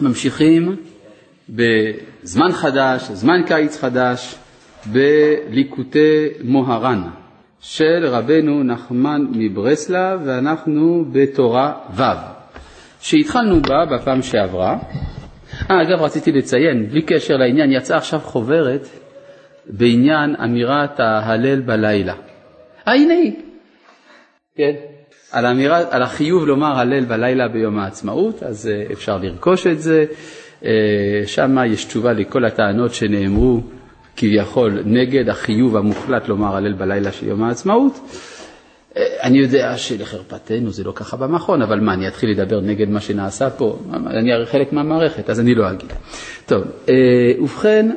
ממשיכים בזמן חדש, זמן קיץ חדש, בליקוטי מוהר"ן של רבנו נחמן מברסלב, ואנחנו בתורה ו', שהתחלנו בה בפעם שעברה. אה, אגב, רציתי לציין, בלי קשר לעניין, יצאה עכשיו חוברת בעניין אמירת ההלל בלילה. אה, הנה היא. כן. על, האמירה, על החיוב לומר הלל בלילה ביום העצמאות, אז uh, אפשר לרכוש את זה. Uh, שם יש תשובה לכל הטענות שנאמרו כביכול נגד החיוב המוחלט לומר הלל בלילה של יום העצמאות. Uh, אני יודע שלחרפתנו זה לא ככה במכון, אבל מה, אני אתחיל לדבר נגד מה שנעשה פה? אני הרי חלק מהמערכת, אז אני לא אגיד. טוב, ובכן,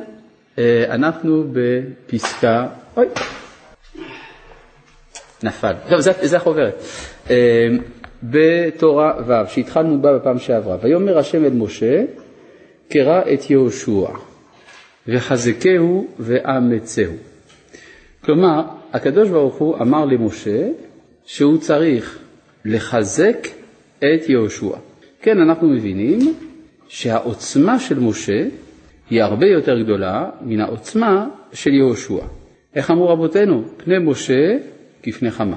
אנחנו בפסקה... אוי. נפל. טוב, זה, זה החוברת. אמ, בתורה ו', שהתחלנו בה בפעם שעברה. ויאמר השם אל משה, קרא את יהושע, וחזקהו ואמצהו. כלומר, הקדוש ברוך הוא אמר למשה שהוא צריך לחזק את יהושע. כן, אנחנו מבינים שהעוצמה של משה היא הרבה יותר גדולה מן העוצמה של יהושע. איך אמרו רבותינו? פני משה כפני חמה,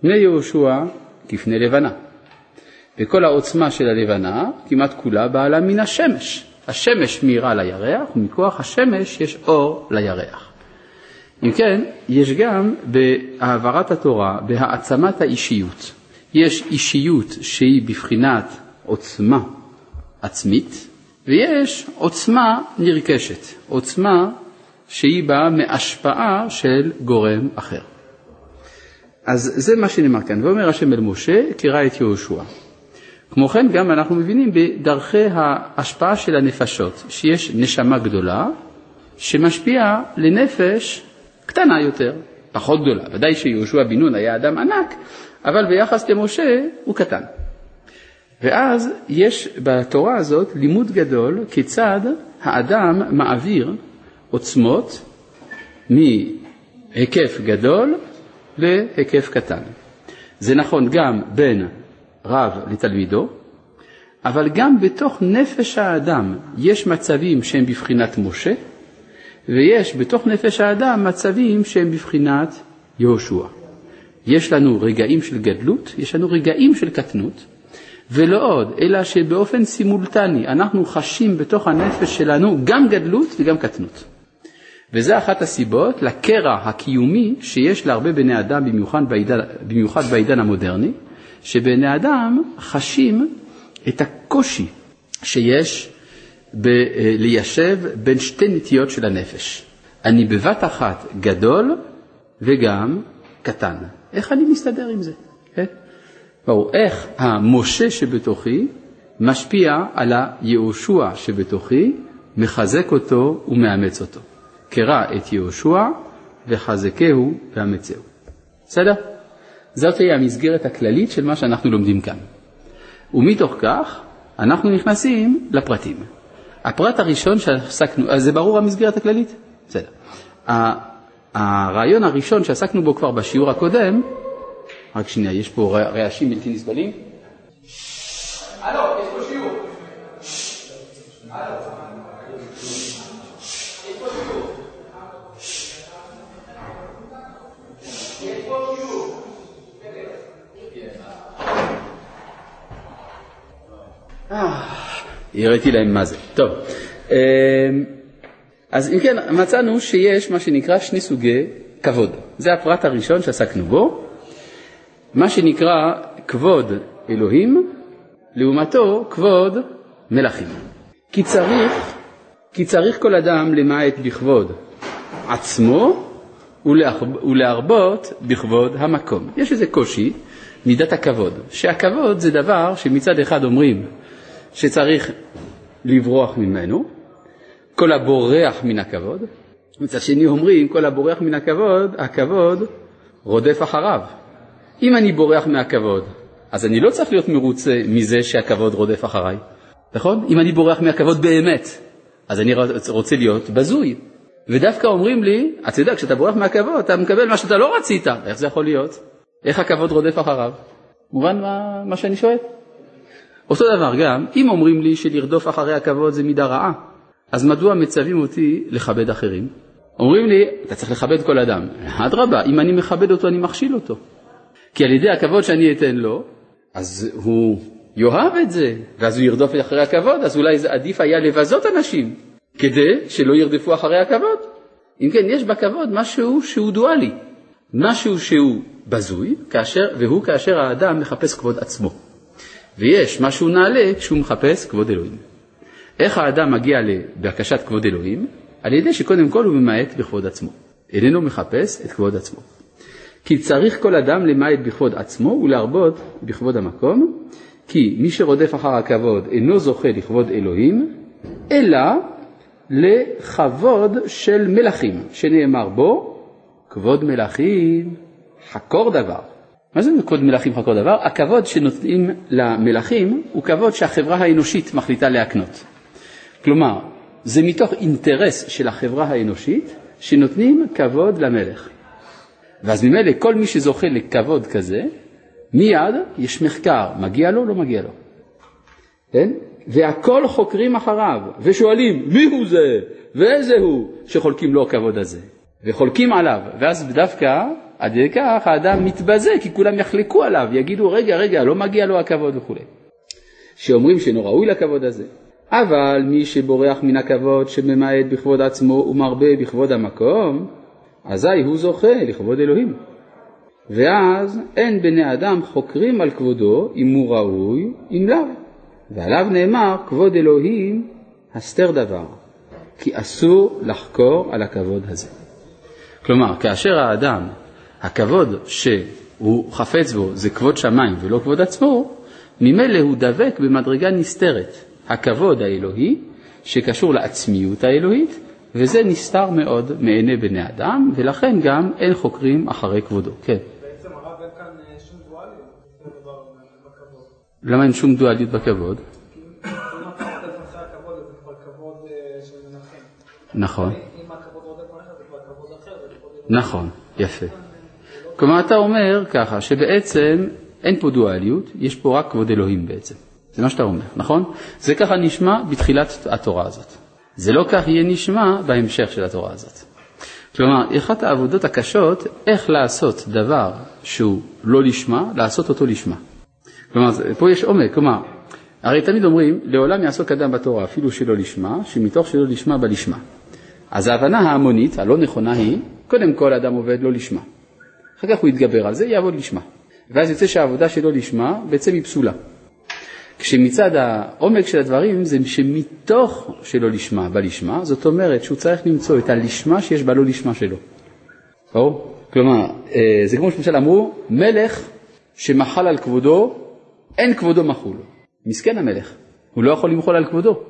פני יהושע כפני לבנה. וכל העוצמה של הלבנה, כמעט כולה, באה לה מן השמש. השמש מאירה לירח, ומכוח השמש יש אור לירח. אם כן, יש גם בהעברת התורה, בהעצמת האישיות. יש אישיות שהיא בבחינת עוצמה עצמית, ויש עוצמה נרכשת, עוצמה שהיא באה מהשפעה של גורם אחר. אז זה מה שנאמר כאן, ואומר השם אל משה, קרא את יהושע. כמו כן גם אנחנו מבינים בדרכי ההשפעה של הנפשות, שיש נשמה גדולה שמשפיעה לנפש קטנה יותר, פחות גדולה. ודאי שיהושע בן נון היה אדם ענק, אבל ביחס למשה הוא קטן. ואז יש בתורה הזאת לימוד גדול כיצד האדם מעביר עוצמות מהיקף גדול להיקף קטן. זה נכון גם בין רב לתלמידו, אבל גם בתוך נפש האדם יש מצבים שהם בבחינת משה, ויש בתוך נפש האדם מצבים שהם בבחינת יהושע. יש לנו רגעים של גדלות, יש לנו רגעים של קטנות, ולא עוד, אלא שבאופן סימולטני אנחנו חשים בתוך הנפש שלנו גם גדלות וגם קטנות. וזה אחת הסיבות לקרע הקיומי שיש להרבה בני אדם, במיוחד בעידן, במיוחד בעידן המודרני, שבני אדם חשים את הקושי שיש ב- אה, ליישב בין שתי נטיות של הנפש. אני בבת אחת גדול וגם קטן. איך אני מסתדר עם זה? כן? ברור, איך המשה שבתוכי משפיע על היהושע שבתוכי, מחזק אותו ומאמץ אותו. קרא את יהושע וחזקהו ואמצהו. בסדר? זאת היא המסגרת הכללית של מה שאנחנו לומדים כאן. ומתוך כך אנחנו נכנסים לפרטים. הפרט הראשון שעסקנו, אז זה ברור המסגרת הכללית? בסדר. הרעיון הראשון שעסקנו בו כבר בשיעור הקודם, רק שנייה, יש פה רעשים בלתי נסבלים. הלו, יש פה שיעור. הלו. הראיתי להם מה זה. טוב, אמ, אז אם כן, מצאנו שיש מה שנקרא שני סוגי כבוד. זה הפרט הראשון שעסקנו בו. מה שנקרא כבוד אלוהים, לעומתו כבוד מלכים. כי צריך, כי צריך כל אדם למעט בכבוד עצמו ולהרבות בכבוד המקום. יש איזה קושי, מידת הכבוד, שהכבוד זה דבר שמצד אחד אומרים שצריך לברוח ממנו, כל הבורח מן הכבוד, מצד שני אומרים כל הבורח מן הכבוד, הכבוד רודף אחריו. אם אני בורח מהכבוד, אז אני לא צריך להיות מרוצה מזה שהכבוד רודף אחריי, נכון? אם אני בורח מהכבוד באמת, אז אני רוצה להיות בזוי. ודווקא אומרים לי, אתה יודע, כשאתה בורח מהכבוד, אתה מקבל מה שאתה לא רצית. איך זה יכול להיות? איך הכבוד רודף אחריו? מובן מה, מה שאני שואל? אותו דבר גם, אם אומרים לי שלרדוף אחרי הכבוד זה מידה רעה, אז מדוע מצווים אותי לכבד אחרים? אומרים לי, אתה צריך לכבד כל אדם. אדרבה, אם אני מכבד אותו, אני מכשיל אותו. כי על ידי הכבוד שאני אתן לו, אז הוא יאהב את זה, ואז הוא ירדוף אחרי הכבוד, אז אולי זה עדיף היה לבזות אנשים, כדי שלא ירדפו אחרי הכבוד. אם כן, יש בכבוד משהו שהוא דואלי, משהו שהוא בזוי, כאשר, והוא כאשר האדם מחפש כבוד עצמו. ויש משהו נעלה כשהוא מחפש כבוד אלוהים. איך האדם מגיע לבקשת כבוד אלוהים? על ידי שקודם כל הוא ממעט בכבוד עצמו. איננו מחפש את כבוד עצמו. כי צריך כל אדם למעט בכבוד עצמו ולהרבות בכבוד המקום, כי מי שרודף אחר הכבוד אינו זוכה לכבוד אלוהים, אלא לכבוד של מלכים, שנאמר בו, כבוד מלכים חקור דבר. מה זה כבוד מלכים חקור דבר? הכבוד שנותנים למלכים הוא כבוד שהחברה האנושית מחליטה להקנות. כלומר, זה מתוך אינטרס של החברה האנושית שנותנים כבוד למלך. ואז ממילא כל מי שזוכה לכבוד כזה, מיד יש מחקר, מגיע לו, לא מגיע לו. כן? והכל חוקרים אחריו, ושואלים מי הוא זה, ואיזה הוא, שחולקים לו הכבוד הזה, וחולקים עליו, ואז דווקא עד כדי כך האדם מתבזה, כי כולם יחלקו עליו, יגידו רגע, רגע, לא מגיע לו הכבוד וכו'. שאומרים שאינו ראוי לכבוד הזה. אבל מי שבורח מן הכבוד שממעט בכבוד עצמו ומרבה בכבוד המקום, אזי הוא זוכה לכבוד אלוהים. ואז אין בני אדם חוקרים על כבודו אם הוא ראוי, אם לאו. ועליו נאמר כבוד אלוהים הסתר דבר, כי אסור לחקור על הכבוד הזה. כלומר, כאשר האדם, הכבוד שהוא חפץ בו זה כבוד שמיים ולא כבוד עצמו, ממילא הוא דבק במדרגה נסתרת, הכבוד האלוהי שקשור לעצמיות האלוהית, וזה נסתר מאוד מעיני בני אדם, ולכן גם אין חוקרים אחרי כבודו. כן. בעצם הרב אין כאן אה, שום דואליות בכבוד. למה אין שום דואליות בכבוד? אה. נכון. נכון, יפה. כלומר, אתה אומר ככה, שבעצם אין פה דואליות, יש פה רק כבוד אלוהים בעצם. זה מה שאתה אומר, נכון? זה ככה נשמע בתחילת התורה הזאת. זה לא כך יהיה נשמע בהמשך של התורה הזאת. כלומר, אחת העבודות הקשות, איך לעשות דבר שהוא לא לשמה, לעשות אותו לשמה. כלומר, פה יש עומק, כלומר, הרי תמיד אומרים, לעולם יעסוק אדם בתורה, אפילו שלא לשמה, שמתוך שלא לשמה בא לשמה. אז ההבנה ההמונית, הלא נכונה היא, קודם כל אדם עובד לא לשמה. אחר כך הוא יתגבר על זה, יעבוד לשמה. ואז יוצא שהעבודה שלו לשמה בעצם היא פסולה. כשמצד העומק של הדברים זה שמתוך שלא לשמה בא לשמה, זאת אומרת שהוא צריך למצוא את הלשמה שיש בה לא לשמה שלו. ברור? כלומר, אה, זה כמו שלמשל אמרו, מלך שמחל על כבודו, אין כבודו מחול. מסכן המלך, הוא לא יכול למחול על כבודו,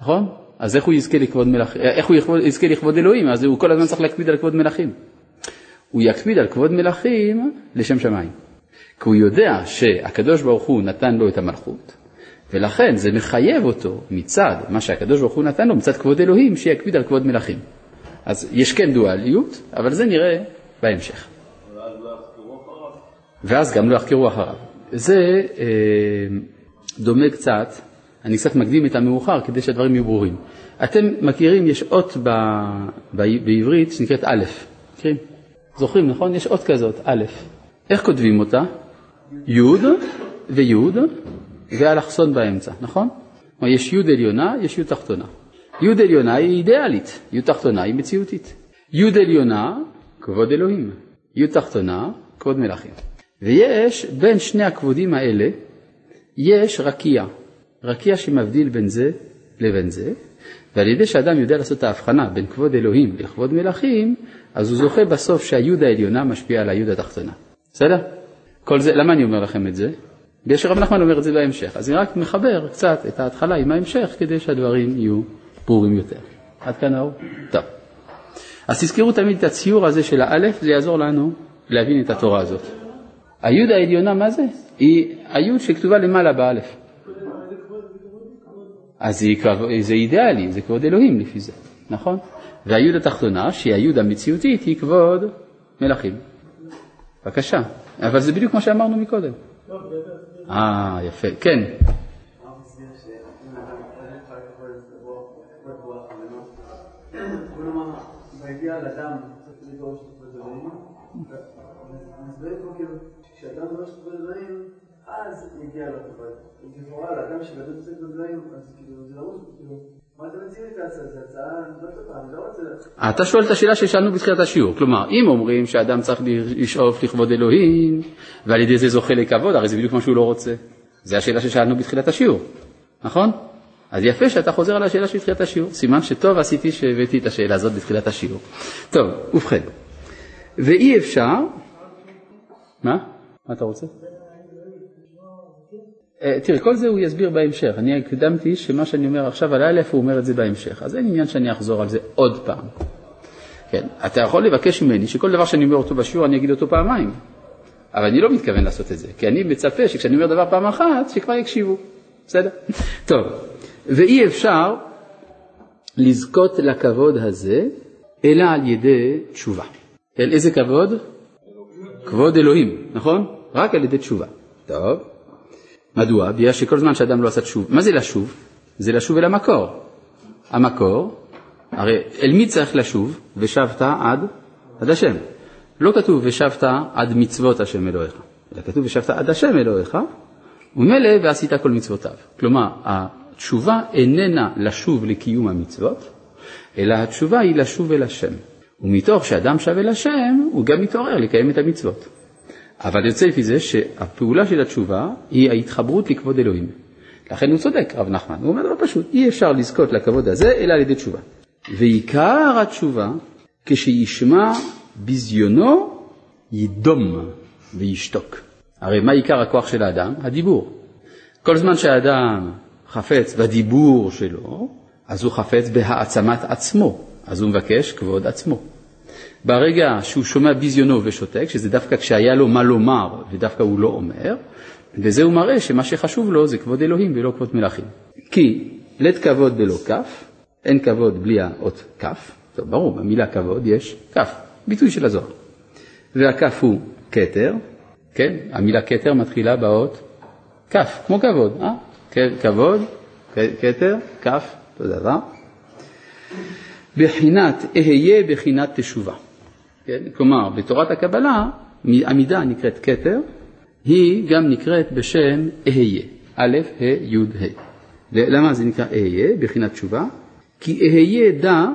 נכון? אז איך הוא יזכה לכבוד מלך, אה, איך הוא יזכה לכבוד אלוהים? אז הוא כל הזמן צריך להקפיד על כבוד מלכים. הוא יקפיד על כבוד מלכים לשם שמיים. כי הוא יודע שהקדוש ברוך הוא נתן לו את המלכות, ולכן זה מחייב אותו מצד מה שהקדוש ברוך הוא נתן לו, מצד כבוד אלוהים, שיקפיד על כבוד מלכים. אז יש כן דואליות, אבל זה נראה בהמשך. ואז גם לא יחקרו אחריו. זה אה, דומה קצת, אני קצת מקדים את המאוחר כדי שהדברים יהיו ברורים. אתם מכירים, יש אות ב, ב, בעברית שנקראת א', מכירים? זוכרים, נכון? יש אות כזאת, א'. איך כותבים אותה? י' וי' ואלכסון באמצע, נכון? כלומר, יש י' עליונה, יש י' תחתונה. י' עליונה היא אידיאלית, י' תחתונה היא מציאותית. י' עליונה, כבוד אלוהים. י' תחתונה, כבוד מלכים. ויש בין שני הכבודים האלה, יש רקיע. רקיע שמבדיל בין זה לבין זה, ועל ידי שאדם יודע לעשות את ההבחנה בין כבוד אלוהים לכבוד מלכים, אז הוא זוכה בסוף שהיוד העליונה משפיעה על היוד התחתונה. בסדר? כל זה, למה אני אומר לכם את זה? בגלל שרב נחמן אומר את זה בהמשך. אז אני רק מחבר קצת את ההתחלה עם ההמשך כדי שהדברים יהיו ברורים יותר. עד כאן האור? טוב. אז תזכרו תמיד את הציור הזה של האלף, זה יעזור לנו להבין את התורה הזאת. היוד העליונה, מה זה? היא היוד שכתובה למעלה באלף. אז זה, זה אידיאלי, זה כבוד אלוהים לפי זה, נכון? והיוד התחתונה, שהיא היוד המציאותית, היא כבוד מלכים. בבקשה. אבל זה בדיוק מה שאמרנו מקודם. אה, יפה. כן. כשאדם לא דורש את הדברים, אז יגיע לחובה. לכאורה, לאדם שבאמת עושה את הדברים, אז כאילו, זה לא מה אתם מציעים לי את ההצעה? זו הצעה לא טובה, אני לא רוצה... אתה שואל את השאלה ששאלנו בתחילת השיעור, כלומר, אם אומרים שאדם צריך לשאוף לכבוד אלוהים, ועל ידי זה זוכה לכבוד, הרי זה בדיוק מה שהוא לא רוצה. זו השאלה ששאלנו בתחילת השיעור, נכון? אז יפה שאתה חוזר על השאלה של תחילת השיעור, סימן שטוב עשיתי שהבאתי את השאלה הזאת בתחילת השיעור. טוב, ובכן, ואי אפשר, מה? מה אתה רוצה? אה, תראה, כל זה הוא יסביר בהמשך. אני הקדמתי שמה שאני אומר עכשיו על א', הוא אומר את זה בהמשך. אז אין עניין שאני אחזור על זה עוד פעם. כן, אתה יכול לבקש ממני שכל דבר שאני אומר אותו בשיעור, אני אגיד אותו פעמיים. אבל אני לא מתכוון לעשות את זה, כי אני מצפה שכשאני אומר דבר פעם אחת, שכבר יקשיבו. בסדר? טוב, ואי אפשר לזכות לכבוד הזה, אלא על ידי תשובה. אל איזה כבוד? כבוד אלוהים, נכון? רק על ידי תשובה. טוב. מדוע? בגלל שכל זמן שאדם לא עשה תשוב, מה זה לשוב? זה לשוב אל המקור. המקור, הרי אל מי צריך לשוב? ושבת עד, עד השם. לא כתוב ושבת עד מצוות השם אלוהיך, אלא כתוב ושבת עד השם אלוהיך, וממילא ועשית כל מצוותיו. כלומר, התשובה איננה לשוב לקיום המצוות, אלא התשובה היא לשוב אל השם. ומתוך שאדם שב אל השם, הוא גם מתעורר לקיים את המצוות. אבל יוצא לפי זה שהפעולה של התשובה היא ההתחברות לכבוד אלוהים. לכן הוא צודק, רב נחמן. הוא אומר דבר פשוט, אי אפשר לזכות לכבוד הזה אלא על ידי תשובה. ועיקר התשובה, כשישמע ביזיונו, ידום וישתוק. הרי מה עיקר הכוח של האדם? הדיבור. כל זמן שהאדם חפץ בדיבור שלו, אז הוא חפץ בהעצמת עצמו, אז הוא מבקש כבוד עצמו. ברגע שהוא שומע ביזיונו ושותק, שזה דווקא כשהיה לו מה לומר ודווקא הוא לא אומר, וזה הוא מראה שמה שחשוב לו זה כבוד אלוהים ולא כבוד מלכים. כי לית כבוד בלא כף, אין כבוד בלי האות כף, טוב ברור, במילה כבוד יש כף, ביטוי של הזוהר. והכף הוא כתר, כן, המילה כתר מתחילה באות כף, כמו כבוד, אה? כבוד, כתר, כף, אותו דבר. בחינת אהיה בחינת תשובה. כן? כלומר, בתורת הקבלה, המידה נקראת כתר, היא גם נקראת בשם אהיה, א', ה', י', ה'. למה זה נקרא אהיה, בחינת תשובה? כי אהיה דע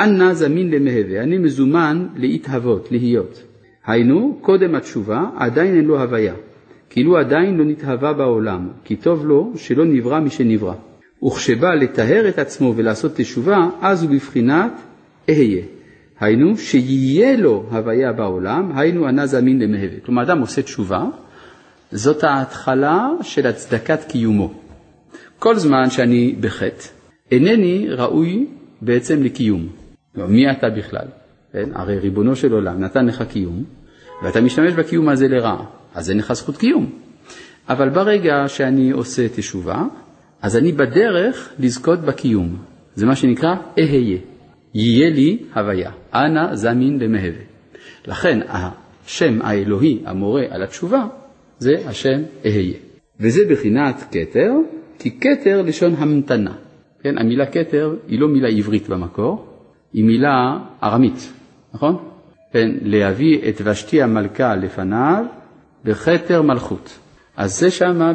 אנא זמין למהווה, אני מזומן להתהוות, להיות. היינו, קודם התשובה עדיין אין לו הוויה, כאילו עדיין לא נתהווה בעולם, כי טוב לו שלא נברא משנברא. וכשבא לטהר את עצמו ולעשות תשובה, אז הוא בבחינת אהיה. היינו, שיהיה לו הוויה בעולם, היינו ענה זמין למהווה. כלומר, אדם עושה תשובה, זאת ההתחלה של הצדקת קיומו. כל זמן שאני בחטא, אינני ראוי בעצם לקיום. מי אתה בכלל? כן? הרי ריבונו של עולם נתן לך קיום, ואתה משתמש בקיום הזה לרעה, אז אין לך זכות קיום. אבל ברגע שאני עושה תשובה, אז אני בדרך לזכות בקיום. זה מה שנקרא אהיה. יהיה לי הוויה. אנא זמין למהווה. לכן השם האלוהי המורה על התשובה זה השם אהיה. וזה בחינת כתר, כי כתר לשון המתנה. כן, המילה כתר היא לא מילה עברית במקור, היא מילה ארמית, נכון? כן, להביא את ושתי המלכה לפניו בכתר מלכות. אז זה שמה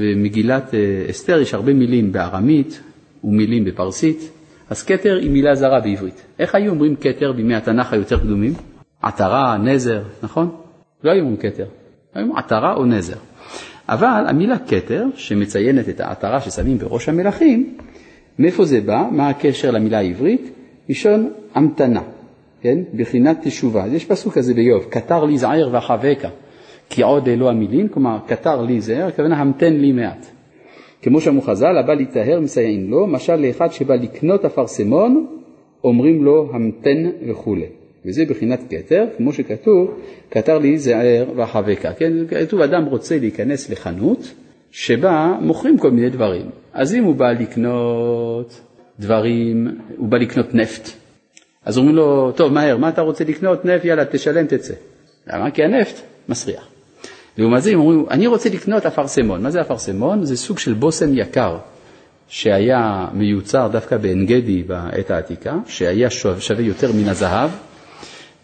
במגילת אה, אסתר יש הרבה מילים בארמית ומילים בפרסית, אז כתר היא מילה זרה בעברית. איך היו אומרים כתר בימי התנ"ך היותר קדומים? עטרה, נזר, נכון? לא היו אומרים כתר, היו אומרים עטרה או נזר. אבל המילה כתר, שמציינת את העטרה ששמים בראש המלכים, מאיפה זה בא? מה הקשר למילה העברית? לשון המתנה, כן? בחינת תשובה. יש פסוק כזה באיוב, קטר לי זעיר וחבקה. כי עוד אלו המילים, כלומר קטר לי זהר, הכוונה המתן לי מעט. כמו שאמרו חז"ל, הבא להיטהר מסייעין לו, משל לאחד שבא לקנות אפרסמון, אומרים לו המתן וכולי. וזה בחינת כתר, כמו שכתוב, כתר לי זהר וחבקה. כן, כתוב אדם רוצה להיכנס לחנות שבה מוכרים כל מיני דברים. אז אם הוא בא לקנות דברים, הוא בא לקנות נפט. אז אומרים לו, טוב, מהר, מה אתה רוצה לקנות? נפט, יאללה, תשלם, תצא. למה? כי הנפט מסריח. לעומת זה, הם אומרים, אני רוצה לקנות אפרסמון. מה זה אפרסמון? זה סוג של בושם יקר, שהיה מיוצר דווקא בעין גדי בעת העתיקה, שהיה שווה יותר מן הזהב,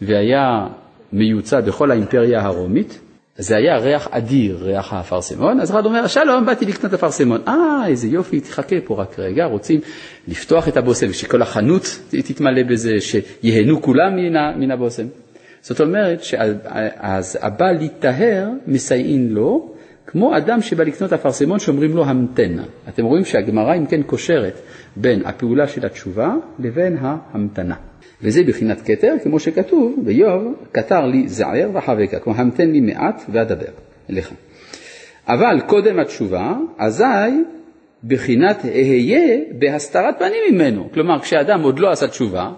והיה מיוצא בכל האימפריה הרומית, זה היה ריח אדיר, ריח האפרסמון, אז אחד אומר, שלום, באתי לקנות אפרסמון. אה, איזה יופי, תחכה פה רק רגע, רוצים לפתוח את הבושם, שכל החנות תתמלא בזה, שיהנו כולם מן הבושם. זאת אומרת, אז הבא להיטהר, מסייעין לו, כמו אדם שבא לקנות אפרסמון שאומרים לו המתן. אתם רואים שהגמרא אם כן קושרת בין הפעולה של התשובה לבין ההמתנה. וזה בחינת כתר, כמו שכתוב באיוב, כתר לי זער וחבקה, כלומר המתן לי מעט ואדבר אליך. אבל קודם התשובה, אזי בחינת אהיה בהסתרת פנים ממנו. כלומר, כשאדם עוד לא עשה תשובה,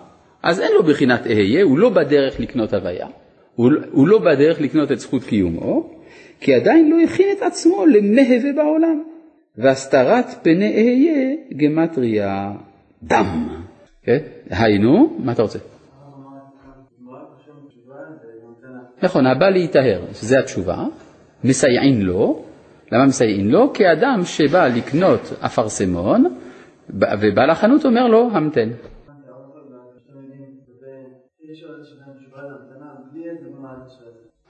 אז אין לו בחינת אהיה, הוא לא בדרך לקנות הוויה, הוא, הוא לא בדרך לקנות את זכות קיומו, כי עדיין לא הכין את עצמו למהווה בעולם. והסתרת פני אהיה גמטריה דם. כן? היינו, מה אתה רוצה? נכון, הבא להיטהר, שזה התשובה, מסייעין לו, למה מסייעין לו? כי אדם שבא לקנות אפרסמון, ובעל החנות אומר לו, המתן.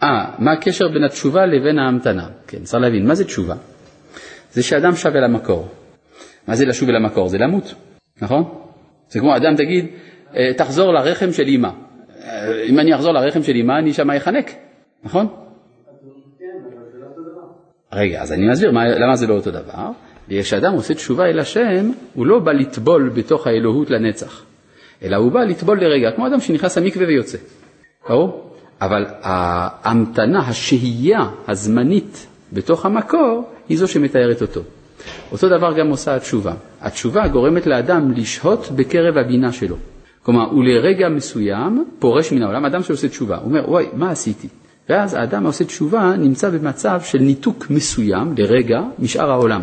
אה, מה הקשר בין התשובה לבין ההמתנה? כן, צריך להבין, מה זה תשובה? זה שאדם שב אל המקור. מה זה לשוב אל המקור? זה למות, נכון? זה כמו אדם תגיד, אה, תחזור לרחם של אמא. אה, אם אני אחזור לרחם של אמא, אני שמה אחנק, נכון? רגע, אז אני מסביר מה, למה זה לא אותו דבר. כשאדם עושה תשובה אל השם, הוא לא בא לטבול בתוך האלוהות לנצח, אלא הוא בא לטבול לרגע, כמו אדם שנכנס למקווה ויוצא. ברור? אבל ההמתנה, השהייה הזמנית בתוך המקור, היא זו שמתארת אותו. אותו דבר גם עושה התשובה. התשובה גורמת לאדם לשהות בקרב הבינה שלו. כלומר, הוא לרגע מסוים פורש מן העולם, אדם שעושה תשובה, הוא אומר, וואי, מה עשיתי? ואז האדם העושה תשובה נמצא במצב של ניתוק מסוים לרגע משאר העולם.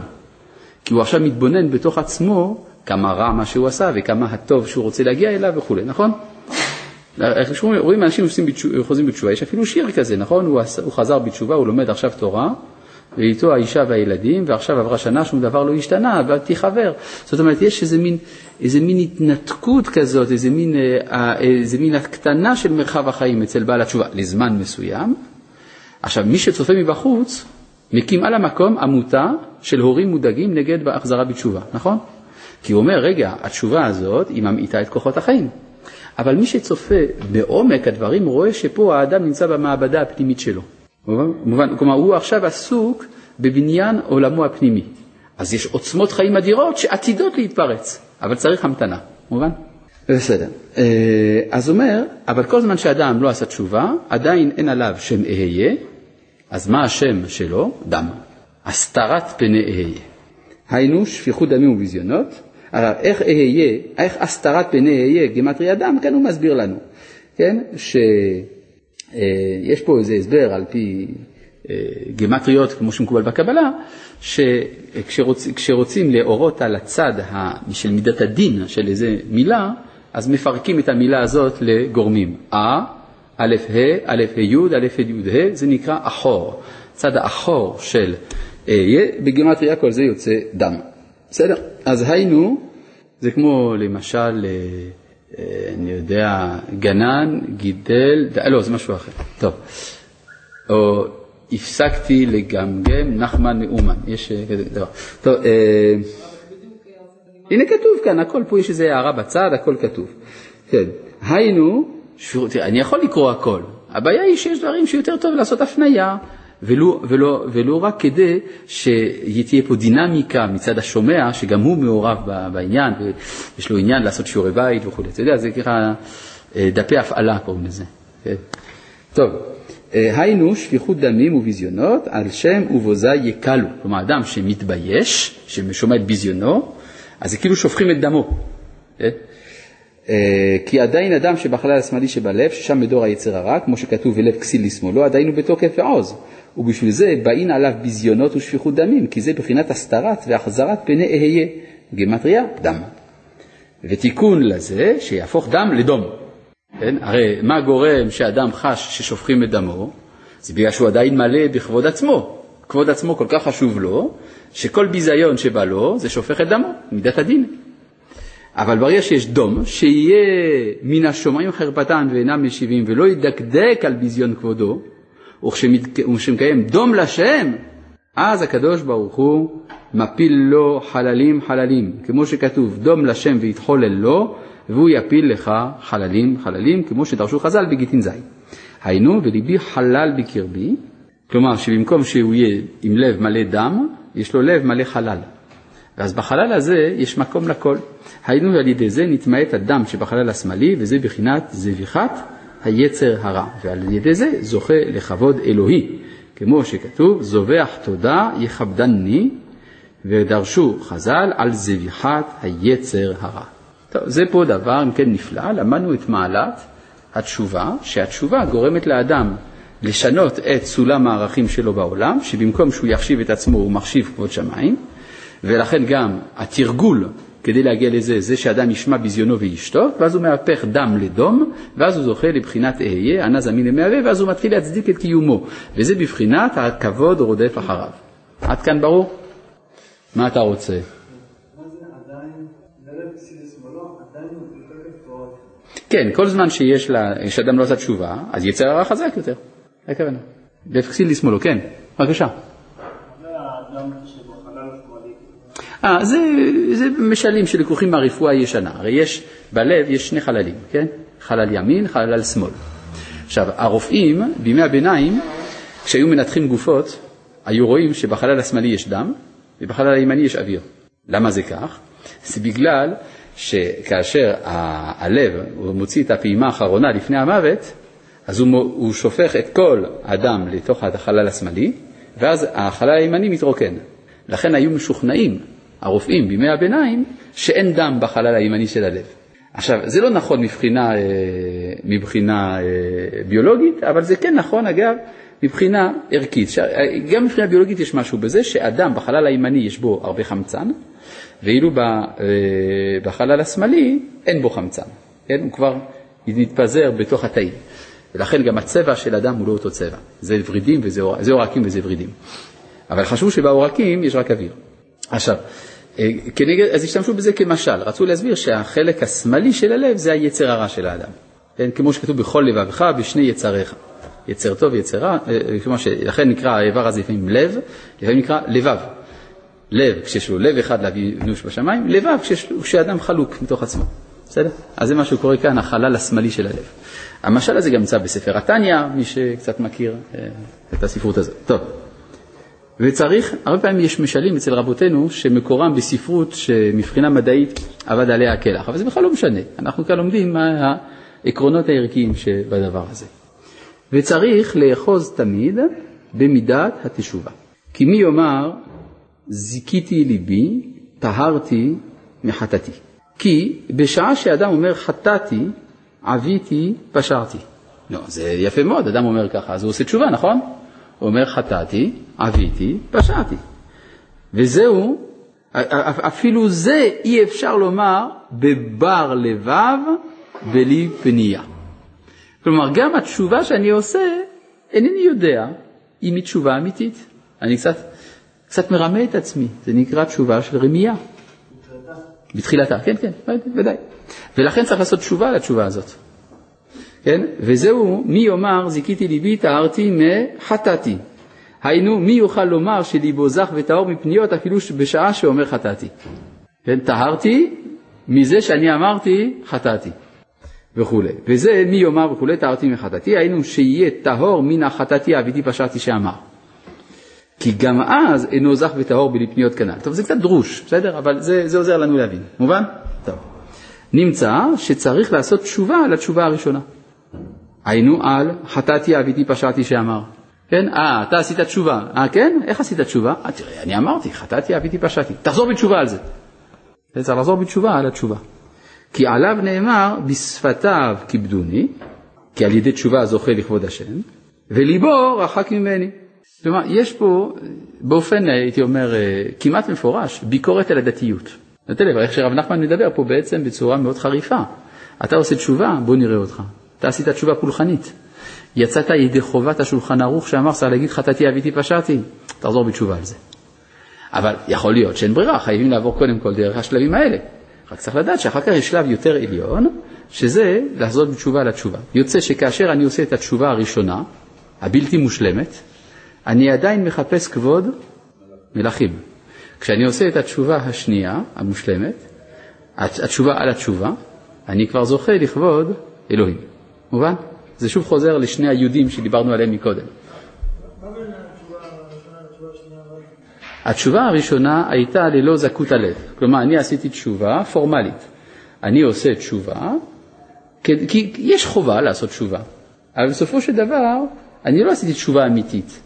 כי הוא עכשיו מתבונן בתוך עצמו כמה רע מה שהוא עשה וכמה הטוב שהוא רוצה להגיע אליו וכולי, נכון? איך רואים אנשים חוזרים בתשובה, יש אפילו שיר כזה, נכון? הוא, הוא חזר בתשובה, הוא לומד עכשיו תורה, ואיתו האישה והילדים, ועכשיו עברה שנה, שום דבר לא השתנה, אבל תיחבר. זאת אומרת, יש איזה מין, איזה מין התנתקות כזאת, איזה מין, אה, איזה מין הקטנה של מרחב החיים אצל בעל התשובה לזמן מסוים. עכשיו, מי שצופה מבחוץ, מקים על המקום עמותה של הורים מודאגים נגד החזרה בתשובה, נכון? כי הוא אומר, רגע, התשובה הזאת, היא ממעיטה את כוחות החיים. אבל מי שצופה בעומק הדברים רואה שפה האדם נמצא במעבדה הפנימית שלו. מובן, כלומר, הוא עכשיו עסוק בבניין עולמו הפנימי. אז יש עוצמות חיים אדירות שעתידות להתפרץ, אבל צריך המתנה, מובן? בסדר. אה, אז אומר, אבל כל זמן שאדם לא עשה תשובה, עדיין אין עליו שם אהיה, אז מה השם שלו? דם. הסתרת פני אהיה. היינו שפיכות דמים וביזיונות, איך אהיה, איך הסתרת פני אהיה, גימטרי אדם, כאן הוא מסביר לנו, כן, שיש פה איזה הסבר על פי אה, גימטריות, כמו שמקובל בקבלה, שכשרוצים להורות על הצד של מידת הדין של איזה מילה, אז מפרקים את המילה הזאת לגורמים. א, א', ה', א', ה', י', א', ה', י', ה', זה נקרא אחור. צד האחור של אהיה, בגימטריה כל זה יוצא דם. בסדר? אז היינו, זה כמו למשל, אה, אה, אני יודע, גנן, גידל, לא, זה משהו אחר. טוב. או הפסקתי לגמגם נחמן מאומן, יש אה, כזה דבר. טוב, הנה כתוב כאן, הכל פה יש איזו הערה בצד, הכל כתוב. כן, היינו, אני יכול לקרוא הכל, הבעיה היא שיש דברים שיותר טוב לעשות הפנייה. ולו, ולא, ולא רק כדי שתהיה פה דינמיקה מצד השומע, שגם הוא מעורב בעניין, ויש לו עניין לעשות שיעורי בית וכו'. אתה יודע, זה ככה אה, דפי הפעלה קוראים לזה. כן? טוב, אה, היינו שפיכות דמים וביזיונות על שם ובוזה יקלו. כלומר, אדם שמתבייש, ששומע את ביזיונו, אז זה כאילו שופכים את דמו. כן? אה, כי עדיין אדם שבחלל השמאלי שבלב, ששם מדור היצר הרע, כמו שכתוב ולב כסיל לשמאלו, עדיין הוא בתוקף ועוז. ובשביל זה באין עליו ביזיונות ושפיכות דמים, כי זה בחינת הסתרת והחזרת פני אהיה, גמטריה, דם. ותיקון לזה, שיהפוך דם לדום. כן? הרי מה גורם שאדם חש ששופכים את דמו? זה בגלל שהוא עדיין מלא בכבוד עצמו. כבוד עצמו כל כך חשוב לו, שכל ביזיון שבא לו זה שופך את דמו, מידת הדין. אבל ברגע שיש דום, שיהיה מן השומעים חרפתן ואינם משיבים ולא ידקדק על ביזיון כבודו, וכשמקיים דום לשם, אז הקדוש ברוך הוא מפיל לו חללים חללים, כמו שכתוב, דום לשם ויתחולל לו, והוא יפיל לך חללים חללים, כמו שדרשו חז"ל בגיטין ז'. היינו, וליבי חלל בקרבי, כלומר שבמקום שהוא יהיה עם לב מלא דם, יש לו לב מלא חלל. ואז בחלל הזה יש מקום לכל. היינו על ידי זה נתמעט הדם שבחלל השמאלי, וזה בחינת זביחת היצר הרע. ועל ידי זה זוכה לכבוד אלוהי, כמו שכתוב, זובח תודה יכבדני, ודרשו חז"ל על זביחת היצר הרע. טוב, זה פה דבר, אם כן, נפלא, למדנו את מעלת התשובה, שהתשובה גורמת לאדם לשנות את סולם הערכים שלו בעולם, שבמקום שהוא יחשיב את עצמו הוא מחשיב כבוד שמיים, ולכן גם התרגול כדי להגיע לזה, זה שאדם ישמע ביזיונו וישתוק, ואז הוא מהפך דם לדום, ואז הוא זוכה לבחינת אהיה, ענה זמין למהווה, ואז הוא מתחיל להצדיק את קיומו, וזה בבחינת הכבוד רודף אחריו. עד כאן ברור? מה אתה רוצה? כן, כל זמן שיש לה, שאדם לא עשה תשובה, אז יצר הרע חזק יותר. הכוונה. לפקסיל לשמאלו, כן, בבקשה. זה האדם שבחלל השמאלי. אה, זה, זה משלים שלקוחים מהרפואה הישנה. הרי יש, בלב יש שני חללים, כן? חלל ימין, חלל שמאל. עכשיו, הרופאים בימי הביניים, כשהיו מנתחים גופות, היו רואים שבחלל השמאלי יש דם ובחלל הימני יש אוויר. למה זה כך? זה בגלל שכאשר הלב מוציא את הפעימה האחרונה לפני המוות, אז הוא, הוא שופך את כל הדם לתוך החלל השמאלי, ואז החלל הימני מתרוקן. לכן היו משוכנעים, הרופאים בימי הביניים, שאין דם בחלל הימני של הלב. עכשיו, זה לא נכון מבחינה, אה, מבחינה אה, ביולוגית, אבל זה כן נכון, אגב, מבחינה ערכית. ש- גם מבחינה ביולוגית יש משהו בזה שאדם בחלל הימני יש בו הרבה חמצן, ואילו אה, בחלל השמאלי אין בו חמצן, כן? הוא כבר מתפזר בתוך התאים. ולכן גם הצבע של אדם הוא לא אותו צבע. זה ורידים וזה עור- זה עורקים וזה ורידים. אבל חשבו שבעורקים יש רק אוויר. עכשיו, אה, כנגד, אז השתמשו בזה כמשל, רצו להסביר שהחלק השמאלי של הלב זה היצר הרע של האדם. כן, כמו שכתוב בכל לבבך ושני יצריך. יצר טוב ויצר רע, אה, כמו שלכן נקרא האיבר הזה לפעמים לב, לפעמים נקרא לבב. לב כשיש לו לב אחד לאבינו שבשמיים, לבב כשיש- כשאדם חלוק מתוך עצמו. בסדר? אז זה מה שקורה כאן, החלל השמאלי של הלב. המשל הזה גם נמצא בספר התניא, מי שקצת מכיר אה, את הספרות הזאת. טוב. וצריך, הרבה פעמים יש משלים אצל רבותינו שמקורם בספרות שמבחינה מדעית אבד עליה הקלח, אבל זה בכלל לא משנה, אנחנו כאן לומדים מה העקרונות הערכיים שבדבר הזה. וצריך לאחוז תמיד במידת התשובה. כי מי יאמר, זיכיתי ליבי, טהרתי מחטאתי. כי בשעה שאדם אומר חטאתי, עוויתי, פשרתי. לא, זה יפה מאוד, אדם אומר ככה, אז הוא עושה תשובה, נכון? הוא אומר חטאתי, עוויתי, פשעתי. וזהו, אפילו זה אי אפשר לומר בבר לבב בלי פנייה. כלומר, גם התשובה שאני עושה, אינני יודע אם היא תשובה אמיתית. אני קצת, קצת מרמה את עצמי, זה נקרא תשובה של רמייה. בתחילתה, כן, כן, ודאי. ולכן צריך לעשות תשובה לתשובה הזאת. כן? וזהו, מי יאמר זיכיתי ליבי, טהרתי מחטאתי. היינו, מי יוכל לומר שליבו זך וטהור מפניות אפילו בשעה שאומר חטאתי. כן? טהרתי מזה שאני אמרתי חטאתי. וכולי. וזה מי יאמר וכולי, טהרתי מחטאתי, היינו שיהיה טהור מן החטאתי אביתי פשעתי שאמר. כי גם אז אינו זך וטהור בלי פניות כנ"ל. טוב, זה קצת דרוש, בסדר? אבל זה, זה עוזר לנו להבין. מובן? טוב. נמצא שצריך לעשות תשובה על התשובה הראשונה. היינו על חטאתי אביתי פשעתי שאמר. כן? אה, אתה עשית תשובה. אה, כן? איך עשית תשובה? אה, אני אמרתי, חטאתי אביתי פשעתי. תחזור בתשובה על זה. צריך לחזור בתשובה על התשובה. כי עליו נאמר, בשפתיו כיבדוני, כי על ידי תשובה זוכה לכבוד השם, וליבו רחק ממני. כלומר, יש פה, באופן, הייתי אומר, כמעט מפורש, ביקורת על הדתיות. נותן לב, איך שרב נחמן מדבר פה בעצם בצורה מאוד חריפה. אתה עושה תשובה, בוא נראה אותך. אתה עשית תשובה פולחנית. יצאת ידי חובת השולחן ערוך שאמר, צריך להגיד חטאתי אביתי פשעתי. תחזור בתשובה על זה. אבל יכול להיות שאין ברירה, חייבים לעבור קודם כל דרך השלבים האלה. רק צריך לדעת שאחר כך יש שלב יותר עליון, שזה לחזור בתשובה לתשובה. יוצא שכאשר אני עושה את התשובה הראשונה, הבלתי מושלמת, אני עדיין מחפש כבוד מלכים. כשאני עושה את התשובה השנייה, המושלמת, התשובה על התשובה, אני כבר זוכה לכבוד אלוהים. מובן? זה שוב חוזר לשני היהודים שדיברנו עליהם מקודם. התשובה הראשונה הייתה ללא זכות הלב. כלומר, אני עשיתי תשובה פורמלית. אני עושה תשובה, כי, כי יש חובה לעשות תשובה, אבל בסופו של דבר, אני לא עשיתי תשובה אמיתית.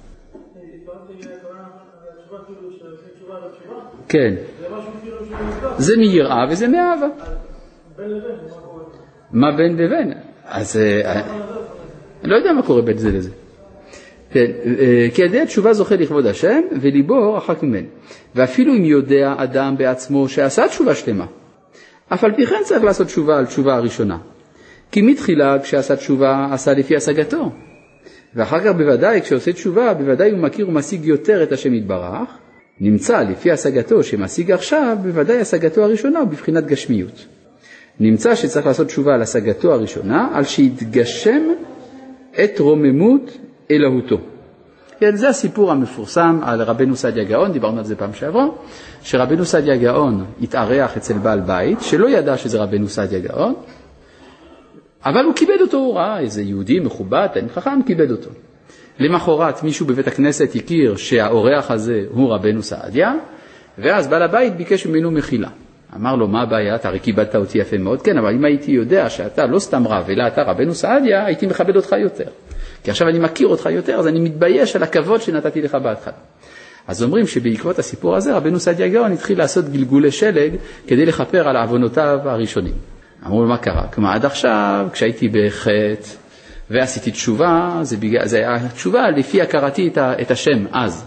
כן, זה מיראה וזה מאהבה. מה בין לבין? אז אה, אני לא יודע מה קורה בין זה לזה. כן, אה, כי ידי התשובה זוכה לכבוד השם וליבו רחק ממנו. ואפילו אם יודע אדם בעצמו שעשה תשובה שלמה, אף על פי כן צריך לעשות תשובה על תשובה הראשונה. כי מתחילה כשעשה תשובה עשה לפי השגתו. ואחר כך בוודאי כשעושה תשובה בוודאי הוא מכיר ומשיג יותר את השם יתברך. נמצא לפי השגתו שמשיג עכשיו בוודאי השגתו הראשונה בבחינת גשמיות. נמצא שצריך לעשות תשובה על השגתו הראשונה, על שיתגשם את רוממות אלוהותו. כן, זה הסיפור המפורסם על רבנו סעדיה גאון, דיברנו על זה פעם שעברה, שרבנו סעדיה גאון התארח אצל בעל בית, שלא ידע שזה רבנו סעדיה גאון, אבל הוא כיבד אותו, הוא ראה איזה יהודי מכובד, תלמיד חכם, כיבד אותו. למחרת מישהו בבית הכנסת הכיר שהאורח הזה הוא רבנו סעדיה, ואז בעל הבית ביקש ממנו מחילה. אמר לו, מה הבעיה? אתה הרי כיבדת אותי יפה מאוד. כן, אבל אם הייתי יודע שאתה לא סתם רב, אלא אתה רבנו סעדיה, הייתי מכבד אותך יותר. כי עכשיו אני מכיר אותך יותר, אז אני מתבייש על הכבוד שנתתי לך בהתחלה. אז אומרים שבעקבות הסיפור הזה, רבנו סעדיה גאון התחיל לעשות גלגולי שלג כדי לכפר על עוונותיו הראשונים. אמרו לו, מה קרה? כלומר, עד עכשיו, כשהייתי בחטא ועשיתי תשובה, זה, בגלל, זה היה תשובה לפי הכרתי את, השם אז.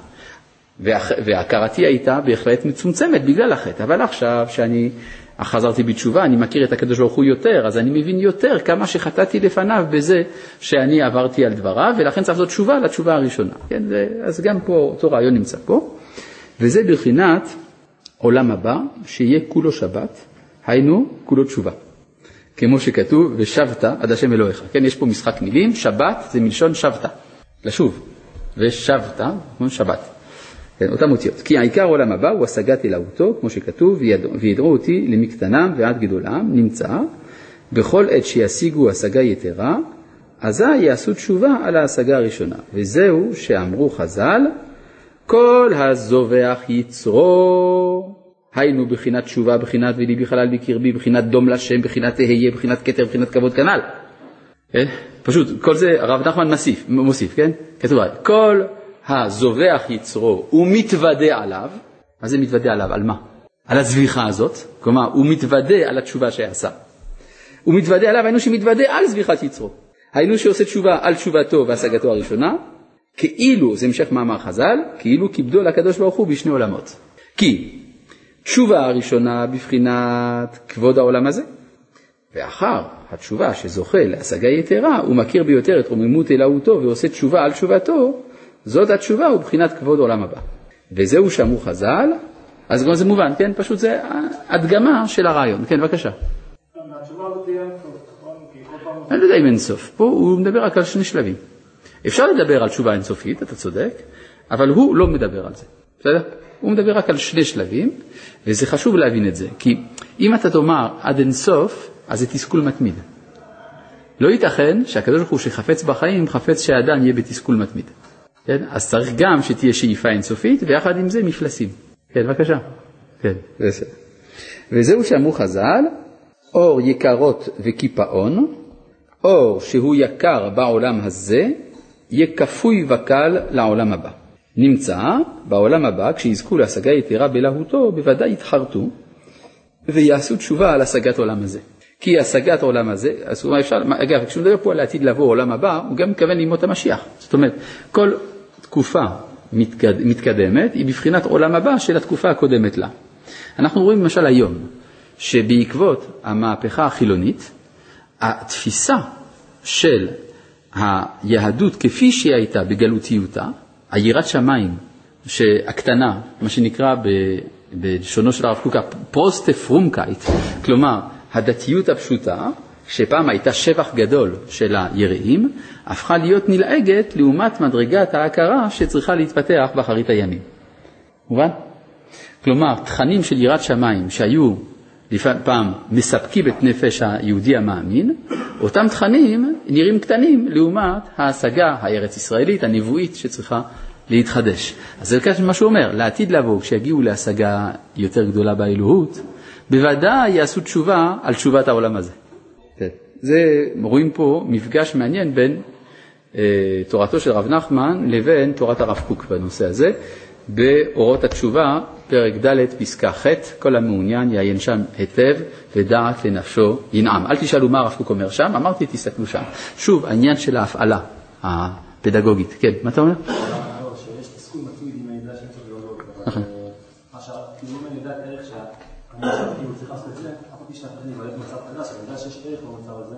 והכרתי הייתה בהחלט מצומצמת בגלל החטא, אבל עכשיו שאני חזרתי בתשובה, אני מכיר את הקדוש ברוך הוא יותר, אז אני מבין יותר כמה שחטאתי לפניו בזה שאני עברתי על דבריו, ולכן צריך לעשות תשובה לתשובה הראשונה. כן? אז גם פה אותו רעיון נמצא פה, וזה בחינת עולם הבא, שיהיה כולו שבת, היינו כולו תשובה. כמו שכתוב, ושבת עד השם אלוהיך. כן, יש פה משחק מילים, שבת זה מלשון שבתה, לשוב, ושבת, כמו שבת. כן, אותם אותיות. כי העיקר עולם הבא הוא השגת אלוהותו, כמו שכתוב, וידעו, אותי למקטנם ועד גדולם, נמצא, בכל עת שישיגו השגה יתרה, אזי יעשו תשובה על ההשגה הראשונה. וזהו שאמרו חז"ל, כל הזובח יצרו, היינו בחינת תשובה, בחינת וליבי חלל בקרבי, בחינת דום לשם, בחינת אהיה, בחינת כתר, בחינת כבוד כנ"ל. כן? פשוט, כל זה הרב נחמן מוסיף, כן? כתוב, כל הזובח יצרו ומתוודה עליו, מה זה מתוודה עליו? על מה? על הזביחה הזאת, כלומר, הוא מתוודה על התשובה שעשה. הוא מתוודה עליו, היינו שמתוודה על זביחת יצרו. היינו שעושה תשובה על תשובתו והשגתו הראשונה, כאילו, זה המשך מאמר חז"ל, כאילו כיבדו לקדוש ברוך הוא בשני עולמות. כי תשובה הראשונה בבחינת כבוד העולם הזה, ואחר התשובה שזוכה להשגה יתרה, הוא מכיר ביותר את רוממות אלוהותו ועושה תשובה על תשובתו, זאת התשובה ובחינת כבוד עולם הבא. וזהו שאמרו חז"ל, אז גם זה מובן, כן? פשוט זה הדגמה של הרעיון. כן, בבקשה. נכון? אני לא יודע אם אינסוף, פה הוא מדבר רק על שני שלבים. אפשר לדבר על תשובה אינסופית, אתה צודק, אבל הוא לא מדבר על זה, בסדר? הוא מדבר רק על שני שלבים, וזה חשוב להבין את זה, כי אם אתה תאמר עד אינסוף, אז זה תסכול מתמיד. לא ייתכן שהקדוש ברוך הוא שחפץ בחיים, חפץ שהאדם יהיה בתסכול מתמיד. כן? אז צריך גם שתהיה שאיפה אינסופית, ויחד עם זה מפלסים. כן, בבקשה. כן. וזהו שאמרו חז"ל, אור יקרות וקיפאון, אור שהוא יקר בעולם הזה, יהיה כפוי וקל לעולם הבא. נמצא בעולם הבא, כשיזכו להשגה יתרה בלהותו, בוודאי יתחרטו ויעשו תשובה על השגת עולם הזה. כי השגת עולם הזה, אז אפשר, אגב, כשהוא מדבר פה על העתיד לבוא עולם הבא, הוא גם מתכוון לימות המשיח. זאת אומרת, כל תקופה מתקד, מתקדמת היא בבחינת עולם הבא של התקופה הקודמת לה. אנחנו רואים למשל היום, שבעקבות המהפכה החילונית, התפיסה של היהדות כפי שהיא הייתה בגלותיותה, היראת שמיים שהקטנה, מה שנקרא ב, בלשונו של הרב קוק הפראָסטע פרומקייט, כלומר הדתיות הפשוטה, שפעם הייתה שבח גדול של היראים, הפכה להיות נלעגת לעומת מדרגת ההכרה שצריכה להתפתח באחרית הימים. מובן? כלומר, תכנים של יראת שמיים שהיו פעם מספקים את נפש היהודי המאמין, אותם תכנים נראים קטנים לעומת ההשגה הארץ ישראלית, הנבואית, שצריכה להתחדש. אז זה מה שהוא אומר, לעתיד לבוא, כשיגיעו להשגה יותר גדולה באלוהות, בוודאי יעשו תשובה על תשובת העולם הזה. זה, רואים פה מפגש מעניין בין אה, תורתו של רב נחמן לבין תורת הרב קוק בנושא הזה. באורות התשובה, פרק ד', פסקה ח', כל המעוניין יעיין שם היטב ודעת לנפשו ינעם. אל תשאלו מה הרב קוק אומר שם, אמרתי תסתכלו שם. שוב, העניין של ההפעלה הפדגוגית. כן, מה אתה אומר? להודות. נכון. מה כאילו אם אני יודע את הערך עכשיו כאילו צריך לעשות את זה, שאני בעיות מצב חדש, אני יודע שיש ערך במצב הזה.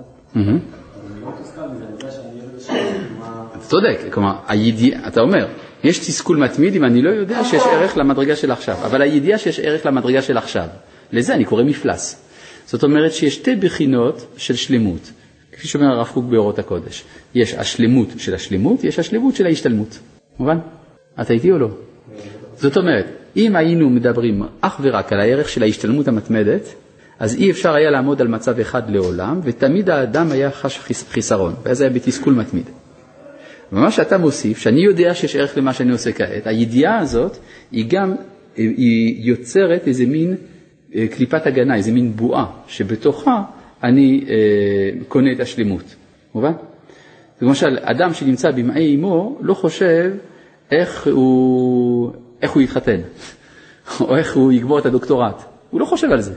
אתה צודק, כלומר, הידיעה, אתה אומר, יש תסכול מתמיד אם אני לא יודע שיש ערך למדרגה של עכשיו, אבל הידיעה שיש ערך למדרגה של עכשיו, לזה אני קורא מפלס. זאת אומרת שיש שתי בחינות של שלמות, כפי שאומר הרב קוק באורות הקודש. יש השלמות של השלמות, יש השלמות של ההשתלמות. מובן? אתה איתי או לא? זאת אומרת, אם היינו מדברים אך ורק על הערך של ההשתלמות המתמדת, אז אי אפשר היה לעמוד על מצב אחד לעולם, ותמיד האדם היה חש חיסרון, ואז היה בתסכול מתמיד. ומה שאתה מוסיף, שאני יודע שיש ערך למה שאני עושה כעת, הידיעה הזאת היא גם, היא יוצרת איזה מין אה, קליפת הגנה, איזה מין בועה, שבתוכה אני אה, קונה את השלמות, מובן? למשל, אדם שנמצא במעי אמו לא חושב איך הוא, איך הוא יתחתן, או איך הוא יגבור את הדוקטורט, הוא לא חושב על זה,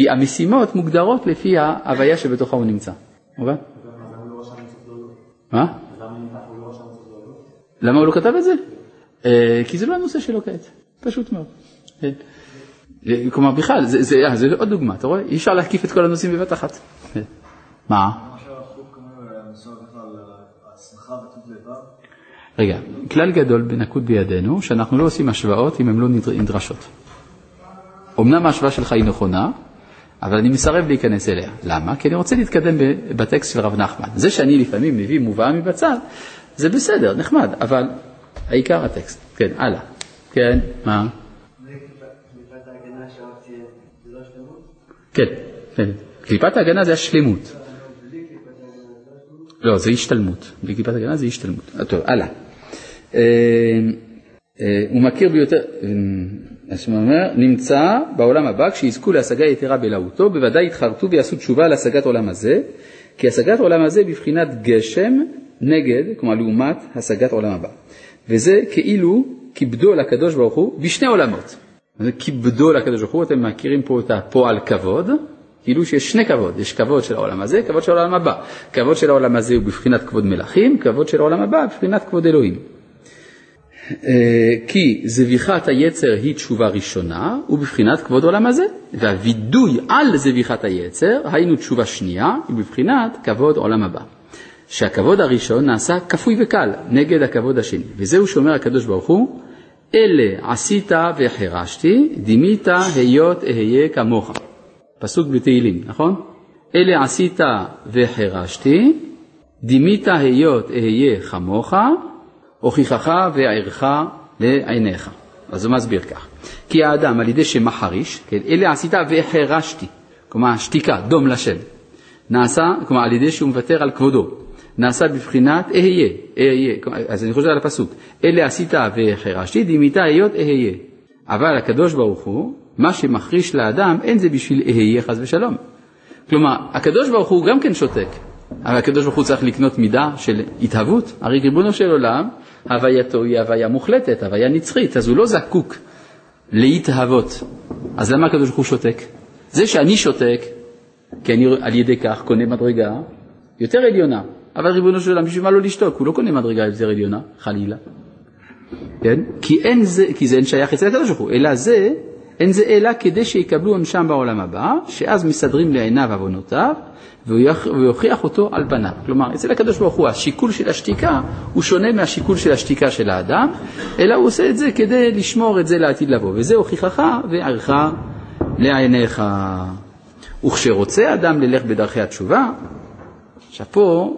כי המשימות מוגדרות לפי ההוויה שבתוכה הוא נמצא, מובן? מה? למה הוא לא כתב את זה? אה, כי זה לא הנושא שלו כעת, פשוט מאוד. כן. כלומר, בכלל, אה, זה עוד דוגמה, אתה רואה? אי אפשר להקיף את כל הנושאים בבת אחת. כן. מה? רגע, כלל גדול בנקוד בידינו, שאנחנו לא עושים השוואות אם הן לא נדרשות. אמנם ההשוואה שלך היא נכונה, אבל אני מסרב להיכנס אליה. למה? כי אני רוצה להתקדם בטקסט של רב נחמן. זה שאני לפעמים מביא מובאה מבצד, זה בסדר, נחמד, אבל העיקר הטקסט. כן, הלאה. כן, מה? כן, כן. קליפת ההגנה זה השלמות. לא, זה השתלמות. בלי קליפת הגנה זה השתלמות. טוב, הלאה. אה, אה, הוא מכיר ביותר, נמצא בעולם הבא כשיזכו להשגה יתרה בלהותו, בוודאי יתחרטו ויעשו תשובה להשגת עולם הזה, כי השגת עולם הזה בבחינת גשם נגד, כלומר לעומת השגת עולם הבא. וזה כאילו כיבדו על הקדוש ברוך הוא בשני עולמות. זה כיבדו על הקדוש ברוך הוא, אתם מכירים פה את הפועל כבוד, כאילו שיש שני כבוד, יש כבוד של העולם הזה, כבוד של העולם הבא. כבוד של העולם הזה הוא בבחינת כבוד מלכים, כבוד של העולם הבא בבחינת כבוד אלוהים. אה, כי זביחת היצר היא תשובה ראשונה, ובבחינת כבוד עולם הזה, והווידוי על זביחת היצר, היינו תשובה שנייה, ובבחינת כבוד עולם הבא. שהכבוד הראשון נעשה כפוי וקל נגד הכבוד השני, וזהו שאומר הקדוש ברוך הוא, אלה עשית והחרשתי, דימית היות אהיה כמוך. פסוק בתהילים, נכון? אלה עשית והחרשתי, דימית היות אהיה כמוך, הוכיחך וערך לעיניך. אז הוא מסביר כך. כי האדם על ידי שמחריש, כן, אלה עשית והחרשתי, כלומר שתיקה, דום לשם, נעשה, כלומר על ידי שהוא מוותר על כבודו, נעשה בבחינת אהיה, אהיה, אז אני חושב על הפסוק, אלה עשית והחרשתי, דימית היות אהיה. אבל הקדוש ברוך הוא, מה שמחריש לאדם, אין זה בשביל אהיה חס ושלום. כלומר, הקדוש ברוך הוא גם כן שותק, אבל הקדוש ברוך הוא צריך לקנות מידה של התהוות. הרי ריבונו של עולם, הווייתו היא הוויה מוחלטת, הוויה נצחית, אז הוא לא זקוק להתהוות. אז למה הקדוש ברוך הוא שותק? זה שאני שותק, כי אני על ידי כך קונה מדרגה יותר עליונה. אבל ריבונו של עולם, בשביל מה לא לשתוק? הוא לא קונה מדרגה יותר עליונה, חלילה. כן? כי, אין זה, כי זה אין שייך אצל הקדוש ברוך הוא, אלא זה אין זה אלא כדי שיקבלו עונשם בעולם הבא, שאז מסדרים לעיניו עוונותיו, והוא יוכ- והוא יוכיח אותו על פניו. כלומר, אצל הקדוש ברוך הוא השיקול של השתיקה הוא שונה מהשיקול של השתיקה של האדם, אלא הוא עושה את זה כדי לשמור את זה לעתיד לבוא. וזה הוכיחך וערך לעיניך. וכשרוצה אדם ללך בדרכי התשובה, עכשיו פה,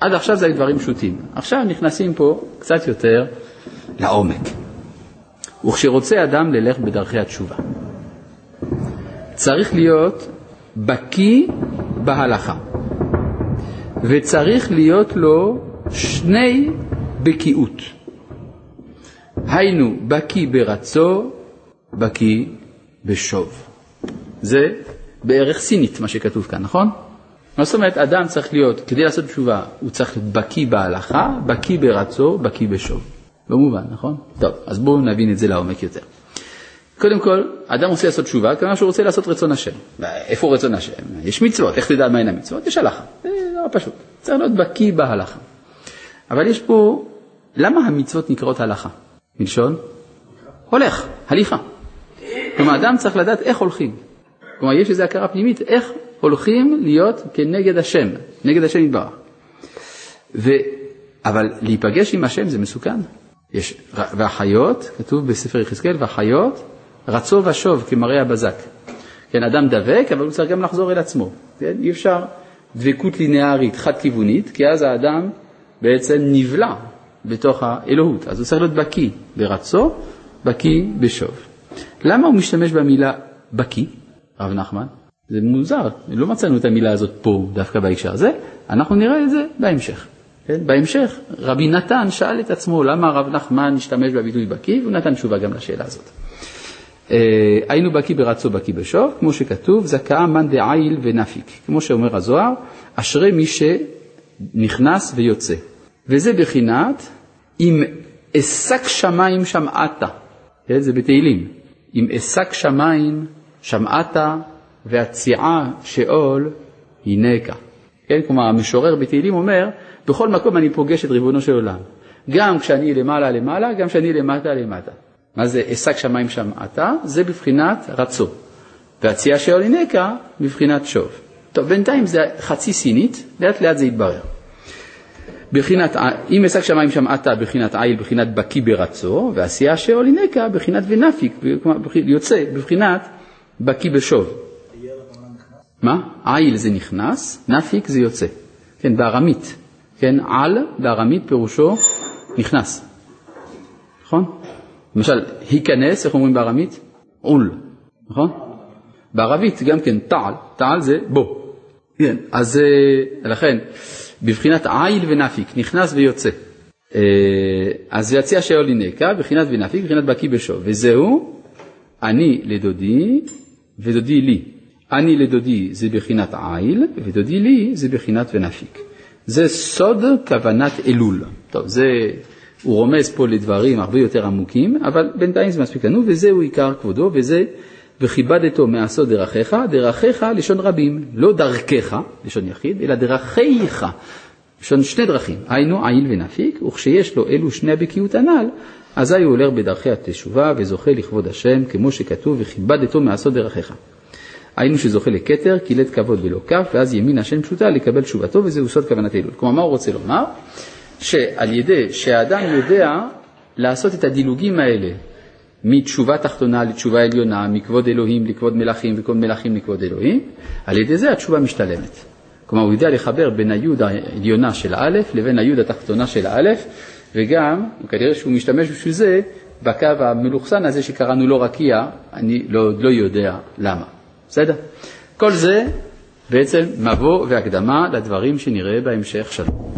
עד עכשיו זה היו דברים פשוטים. עכשיו נכנסים פה קצת יותר לעומק. וכשרוצה אדם ללך בדרכי התשובה, צריך להיות בקי בהלכה, וצריך להיות לו שני בקיאות. היינו, בקי ברצו, בקי בשוב. זה בערך סינית מה שכתוב כאן, נכון? מה זאת אומרת, אדם צריך להיות, כדי לעשות תשובה, הוא צריך להיות בקי בהלכה, בקי ברצו, בקי בשוב. במובן, נכון? טוב, אז בואו נבין את זה לעומק יותר. קודם כל, אדם רוצה לעשות תשובה, כלומר שהוא רוצה לעשות רצון השם. איפה רצון השם? יש מצוות, איך תדע מהן המצוות? יש הלכה. זה נורא פשוט. צריך להיות בקי בהלכה. אבל יש פה, למה המצוות נקראות הלכה? מלשון? הולך, הליכה. כלומר, אדם צריך לדעת איך הולכים. כלומר, יש איזו הכרה פנימית, איך הולכים להיות כנגד השם, נגד השם יתברך. ו... אבל להיפגש עם השם זה מסוכן. יש, והחיות, כתוב בספר יחזקאל, והחיות רצו ושוב כמראה הבזק. כן, אדם דבק, אבל הוא צריך גם לחזור אל עצמו. כן? אי אפשר דבקות לינארית, חד-כיוונית, כי אז האדם בעצם נבלע בתוך האלוהות. אז הוא צריך להיות בקי ברצו, בקי בשוב. למה הוא משתמש במילה בקי, רב נחמן? זה מוזר, לא מצאנו את המילה הזאת פה, דווקא בהקשר הזה, אנחנו נראה את זה בהמשך. כן? בהמשך, רבי נתן שאל את עצמו למה הרב נחמן השתמש בביטוי בקי, והוא נתן תשובה גם לשאלה הזאת. אה, היינו בקי ברצו בקי בשוב, כמו שכתוב, זכאה מאן דעיל ונפיק. כמו שאומר הזוהר, אשרי מי שנכנס ויוצא. וזה בחינת אם אשק שמיים שמעת, כן? זה בתהילים, אם אשק שמיים שמעת והציעה שאול הנקה. כן? כלומר, המשורר בתהילים אומר, בכל מקום אני פוגש את ריבונו של עולם. גם כשאני למעלה למעלה, גם כשאני למטה למטה. מה זה אשק שמיים שמעת? זה בבחינת רצו. והציעה שאול הנקה בבחינת שוב. טוב, בינתיים זה חצי סינית, לאט לאט זה יתברר. בחינת, אם אשק שמיים שמעת בחינת עיל, בחינת בקי ברצו, ועשייה שאול הנקה בחינת ונפיק, יוצא בבחינת בקי בשוב. מה? עיל זה נכנס, נפיק זה יוצא. כן, בארמית. כן, על בארמית פירושו נכנס. נכון? למשל, היכנס, איך אומרים בארמית? עול, נכון? בערבית גם כן תעל, תעל זה בו. כן, אז לכן, בבחינת עיל ונפיק, נכנס ויוצא. אז יציע שאול לינקה, בבחינת ונפיק, בבחינת בקי בשוב. וזהו, אני לדודי ודודי לי. אני לדודי זה בחינת עיל, ודודי לי זה בחינת ונפיק. זה סוד כוונת אלול. טוב, זה, הוא רומז פה לדברים הרבה יותר עמוקים, אבל בינתיים זה מספיק לנו, וזהו עיקר כבודו, וזה וכיבדתו מעשות דרכיך, דרכיך לשון רבים, לא דרכך, לשון יחיד, אלא דרכיך, לשון שני דרכים, היינו עיל ונפיק, וכשיש לו אלו שני הבקיאות הנ"ל, אזי הוא הולך בדרכי התשובה וזוכה לכבוד השם, כמו שכתוב, וכיבדתו מעשות דרכיך. היינו שזוכה לכתר, קילט כבוד ולא כף, ואז ימין השם פשוטה לקבל תשובתו, וזהו סוד כוונת אלול. כלומר, מה הוא רוצה לומר? שעל ידי שהאדם יודע לעשות את הדילוגים האלה מתשובה תחתונה לתשובה עליונה, מכבוד אלוהים לכבוד מלכים וכבוד מלכים לכבוד אלוהים, על ידי זה התשובה משתלמת. כלומר, הוא יודע לחבר בין היוד העליונה של האלף לבין היוד התחתונה של האלף, וגם, כנראה שהוא משתמש בשביל זה, בקו המלוכסן הזה שקראנו לו רקיע, אני לא, לא יודע למה. בסדר? כל זה בעצם מבוא והקדמה לדברים שנראה בהמשך שלום.